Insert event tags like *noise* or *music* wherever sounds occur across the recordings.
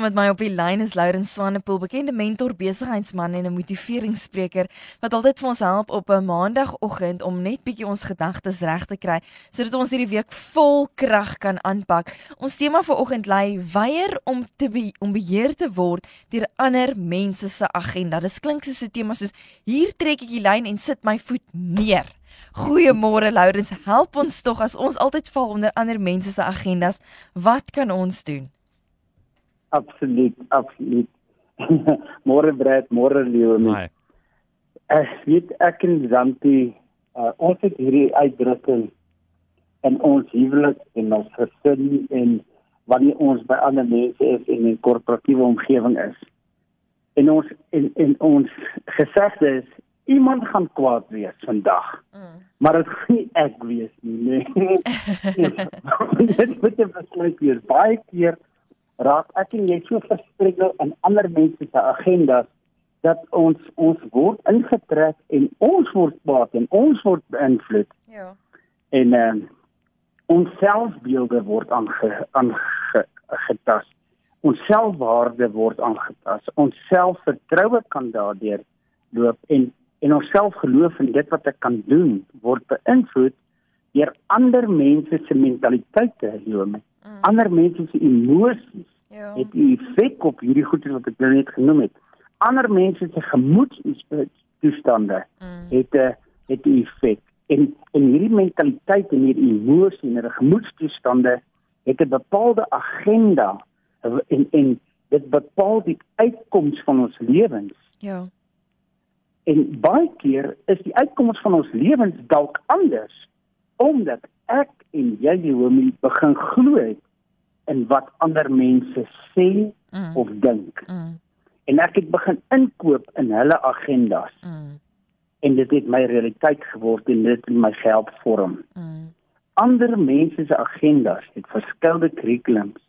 Saam met my op die lyn is Lauren Swanepoel, bekende mentor, besigheidsman en 'n motiveringsspreker wat altyd vir ons help op 'n maandagooggend om net bietjie ons gedagtes reg te kry sodat ons hierdie week vol krag kan aanpak. Ons tema vir oggend lê weier om te be om beheer te word deur ander mense se agenda. Dit klink soos 'n tema soos hier trek ek die lyn en sit my voet neer. Goeiemôre Laurens, help ons tog as ons altyd val onder ander mense se agendas. Wat kan ons doen? Absoluut, absoluut. *laughs* môre Brad, môre Leo. Ek weet ek en Zanti, uh, ons het hierdie uitdrukking in ons huwelik en ons gesin en wanneer ons by ander mense is in 'n korporatiewe omgewing is. En ons en, en ons gesegde is iemand gaan kwaad wees vandag. Mm. Maar dit gaan nie ek wees nie. Nee. *laughs* *laughs* dit moet 'n besluit wees. Baie keer raak ek en jy so verstrikkel in ander mense se agendas dat ons ons word ingetrek en ons word baat en ons word beïnvloed. Ja. En ehm uh, ons selfbeelde word aangetas. Ons selfwaarde word aangetas. Ons selfvertroue kan daardeur loop en en ons selfgeloof in dit wat ek kan doen word beïnvloed deur ander mense se mentaliteite, Jome. Mm. Ander mense se emosies ja. het 'n effek op hierdie goeie wat ek nou net genoem het. Ander mense se gemoedstoestande mm. het 'n het 'n effek. En en hierdie mentaliteit en hierdie emosie en hierdie gemoedstoestande het 'n bepaalde agenda en en dit bepaal die uitkoms van ons lewens. Ja. En baie keer is die uitkoms van ons lewens dalk anders omdat ek en jy die homie begin glo het in wat ander mense sê mm. of dink. Mm. En ek het begin inkoop in hulle agendas. Mm. En dit het my realiteit geword en dit het my gehelp vorm. Mm. Ander mense se agendas het verskillende kurrikulums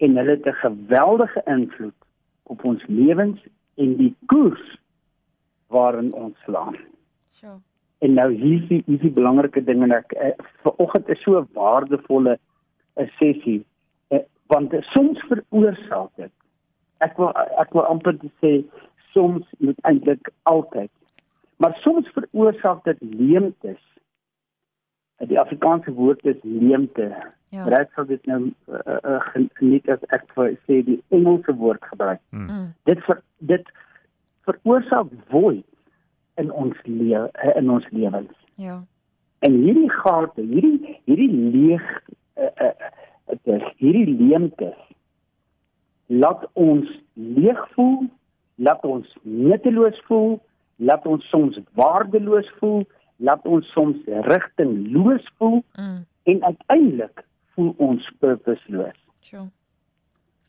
en hulle het 'n geweldige invloed op ons lewens en die koers waarin ons slaan. Sure. En nou hier is die, hier is die belangrike ding en ek eh, vanoggend is so 'n waardevolle 'n sessie eh, want soms veroorsaak dit. Ek wil ek wil amper sê soms moet eintlik altyd. Maar soms veroorsaak dit leemtes. Die Afrikaanse woord is leemte. Ja. Reg sou dit nou uh, uh, geniet as ek sê die Engelse woord gebruik. Hmm. Mm. Dit ver, dit veroorsaak void in ons lewe in ons lewens. Ja. En hierdie gate, hierdie hierdie leeg uh, uh, uh, hierdie leemtes laat ons leeg voel, laat ons nutteloos voel, laat ons soms waardeloos voel, laat ons soms rigtingloos voel mm. en uiteindelik voel ons purposeloos. Sure.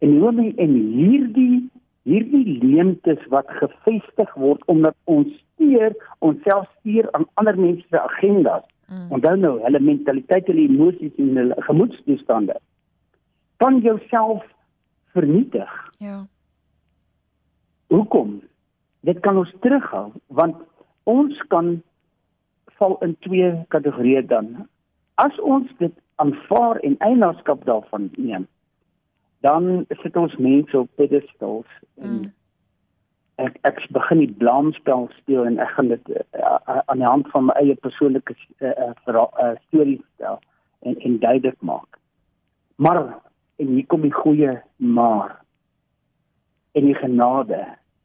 En hoe men in hierdie hierdie leemtes wat gefestig word omdat ons steur onsself stuur aan ander mense se agendas. Mm. Onthou nou, hulle mentaliteit, hulle emosies en hulle gemoedstoestande kan jouself vernietig. Ja. Hoekom? Dit kan ons terughou want ons kan val in twee kategorieë dan. As ons dit aanvaar en eienaarskap daarvan neem, dan sit ons mense op pedestals en mm. ek ek begin die blaamspel speel en ek gaan dit uh, aan die hand van my eie persoonlike uh, uh, uh, storie stel en en duidelik maak. Maar en hier kom die goeie maar en die genade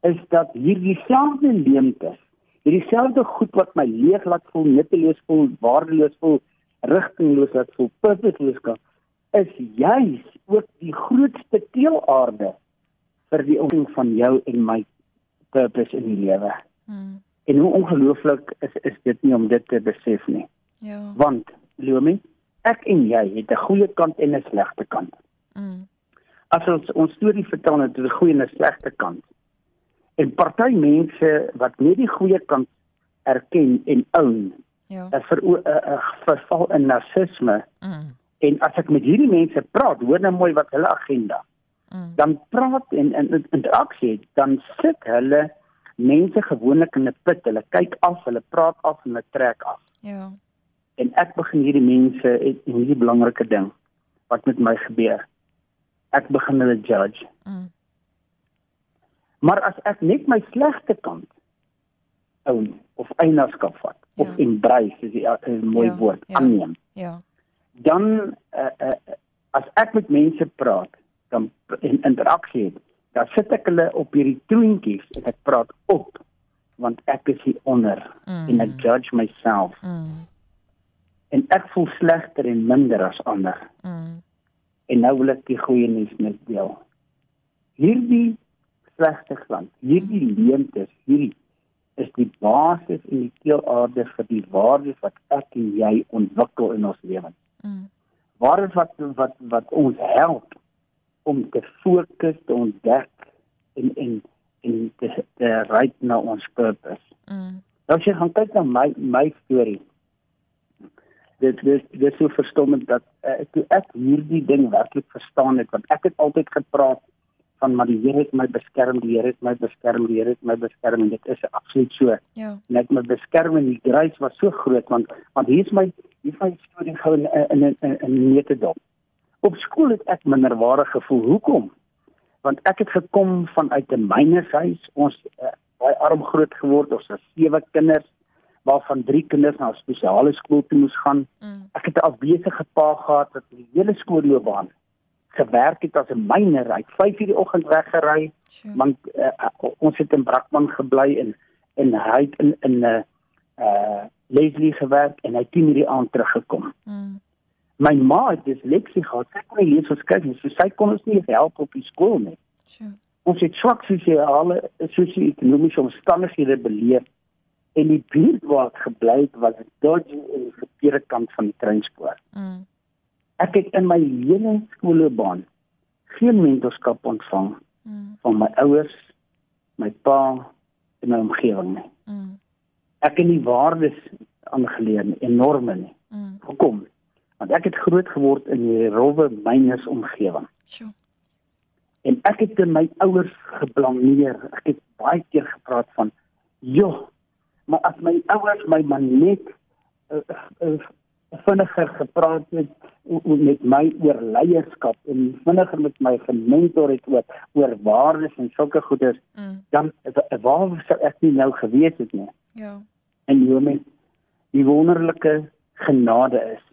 is dat hierdie selfde leemtes, hierdie selfde goed wat my leeg laat voel, nutteloos voel, waardeloos voel, rigtingloos laat voel, purposeloos kan is juis ook die grootste teelaarde vir die ontwikkeling van jou en my purpose in die lewe. Hmm. En hoe ongelooflik is is dit nie om dit te besef nie. Ja. Want Lomi, ek en jy het 'n goeie kant en 'n slegte kant. Hmm. As ons ons storie vertel het 'n goeie en 'n slegte kant. En party mense wat net die goeie kant erken en own. Ja. Dat vir 'n verval in narcisme. Hmm En as ek met hierdie mense praat, hoor nou mooi wat hulle agenda. mm. dan praat en in interaksie dan sit hulle mense gewoonlik in 'n put. Hulle kyk af, hulle praat af en hulle trek af. Ja. En ek begin hierdie mense en hierdie belangrike ding wat met my gebeur. Ek begin hulle judge. Mm. Maar as ek net my slegte kant ou of eienaarskap vat ja. of embrace is 'n mooi ja. woord ja. aanneem. Ja. Dan uh, uh, as ek met mense praat, dan in interaksie het, dan sit ek hulle op hierdie troontjies en ek praat op want ek is hier onder mm. en ek judge myself. Mm. En ek voel slegter en minder as ander. Mm. En nou wil ek die goeie nuus met deel. Hierdie slegte klank, hierdie leemtes, hierdie is die basis en die keelaarde vir die waardes wat ek en jy ontwikkel in ons lewens. Mm. Waardes wat wat wat ons help om te fokus, te ontdek en en en te, te ry na ons purpose. Mm. Nou as jy gaan kyk na my my storie. Dit dis dis so verstommend dat uh, ek hierdie ding werklik verstaan het want ek het altyd gepraat van maar die Here het my beskerm, die Here het my beskerm, die Here het my beskerm en dit is absoluut so. Ja. Net my beskerming, die grace was so groot want want hier is my hier is my storie gou in in in in Netedop. Op skool het ek minderwaardig gevoel. Hoekom? Want ek het gekom vanuit 'n mynershuis. Ons uh, baie arm groot geword. Ons het sewe kinders waarvan drie kinders na spesiale skool toe moes gaan. Mm. Ek het 'n afwesige pa gehad wat die hele skoolloopbaan gewerk het as 'n myner. Hy het 5:00 die oggend weggery sure. want uh, ons het in Brakpan gebly en en hy het in in 'n uh, uh, Leslie gewerk en hy het 10:00 die aand teruggekom. Mm. My ma het disleksie gehad. Sy kon nie lees of skryf nie. So sy kon ons nie help op die skool nie. Sure. Ons het swak sosiale sosio-ekonomiese omstandighede beleef en die buurt waar ek gebly het was dodgy en die verkeerde kant van die treinspoor. Mm. Ek het in my hele skoolloopbaan geen mentorskap ontvang mm. van my ouers, my pa en my omgewing nie. Mm. Ek het nie waardes aangeleer nie, enorme nie. Mm. Hoekom? Want ek het groot geword in die rowwe mynes omgewing. Sjoe. En ek het my ouers geblameer. Ek het baie keer gepraat van, "Joh, maar as my ouers my man net uh, uh, vinniger gepraat het met my oor leierskap en vinniger met my gementor het oor oor waardes en sulke goeders mm. dan waar sou ek nie nou gewees het nie ja en hoe met die wonderlike genade is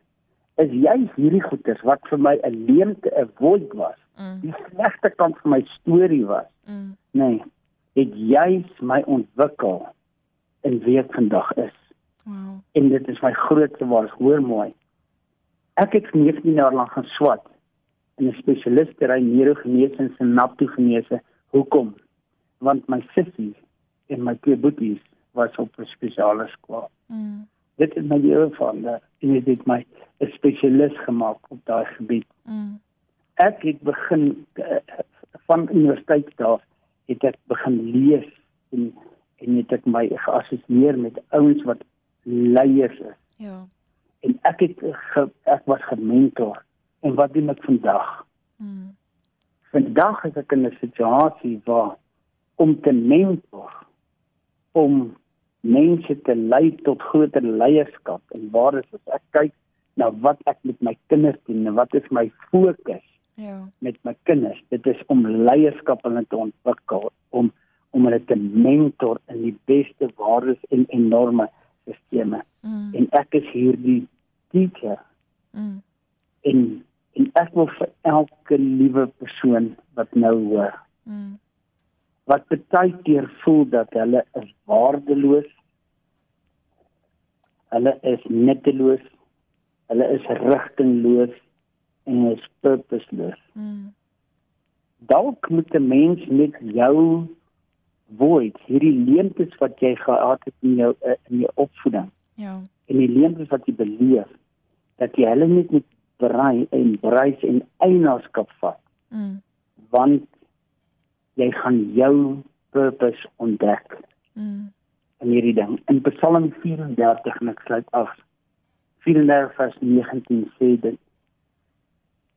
is jy hierdie goeders wat vir my 'n leemte 'n void was mm. die slegste kant van my storie was mm. nee het jy my ontwikkel in wie ek vandag is Wow. En dit is my grootste waar, hoor mooi. Ek het 19 jaar lank gaan swat in 'n spesialistery neurogenese en sinaptogenese. Hoekom? Want my sussie en my twee boeties was op 'n spesiale skool. Mm. Dit het my lewe verander en dit het my 'n spesialis gemaak op daai gebied. Mm. Ek het begin uh, van universiteit daar het ek begin lees en en het ek my geassosieer met ouens wat leiers is. Ja. En ek het ge, ek was gementor. En wat doen ek vandag? Mm. Vandag is ek in 'n situasie waar om te mentor om mense te lei tot groter leierskap. En waar is as ek kyk na wat ek met my kinders doen en wat is my fokus ja. met my kinders. Dit is om leierskap hulle te ontwikkel om om hulle te mentor in die beste waardes en enorme sisteme. Mm. En ek is hierdie teacher. Mm. En en ek wil vir elke liewe persoon wat nou hoor. Mm. Wat baie keer voel dat hulle is waardeloos. Hulle is nutteloos. Hulle is rigtingloos en is purposeless. Mm. Dalk moet 'n mens net jou void, hierdie leemtes wat jy gehad het in jou uh, in jou opvoeding. Ja. En die leemtes wat jy beleef dat jy hulle net met brei en breis en eienaarskap vat. Mm. Want jy gaan jou purpose ontdek. Mm. In hierdie ding. In Psalm 34 en ek sluit af. 34 vers 19 sê dit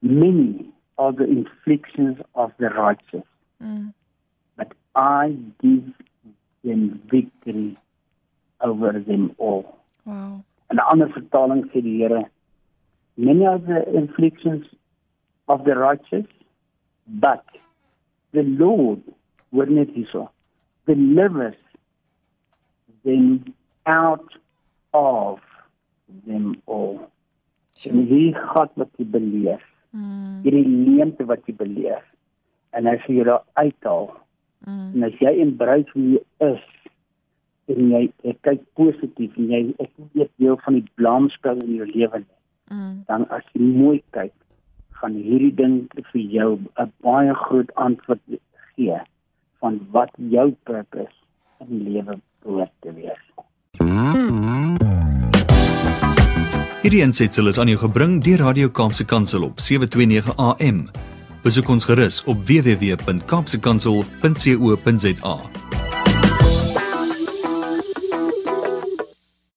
Many are the inflictions of the righteous, Mm. I give them victory over them all. Wow. In 'n ander vertaling sê die Here, many are the afflictions of the righteous, but the Lord, hoor net hierso, delivers them out of them all. En hierdie gat wat jy beleef, Mm. hierdie leemte wat jy beleef, en as jy daar uithaal, Mm. en as jy embrace wie jy is, en jy, jy kyk positief en jy ek weet deel van die blaamspel in jou lewe nie, Mm. dan as jy mooi kyk, gaan hierdie ding vir jou 'n baie groot antwoord gee van wat jou purpose in die lewe behoort te wees. Hierdie aansetsel is aan jou gebring deur Radio Kaapse Kansel op 729 AM. Besoek ons gerus op www.kaapsekansel.co.za.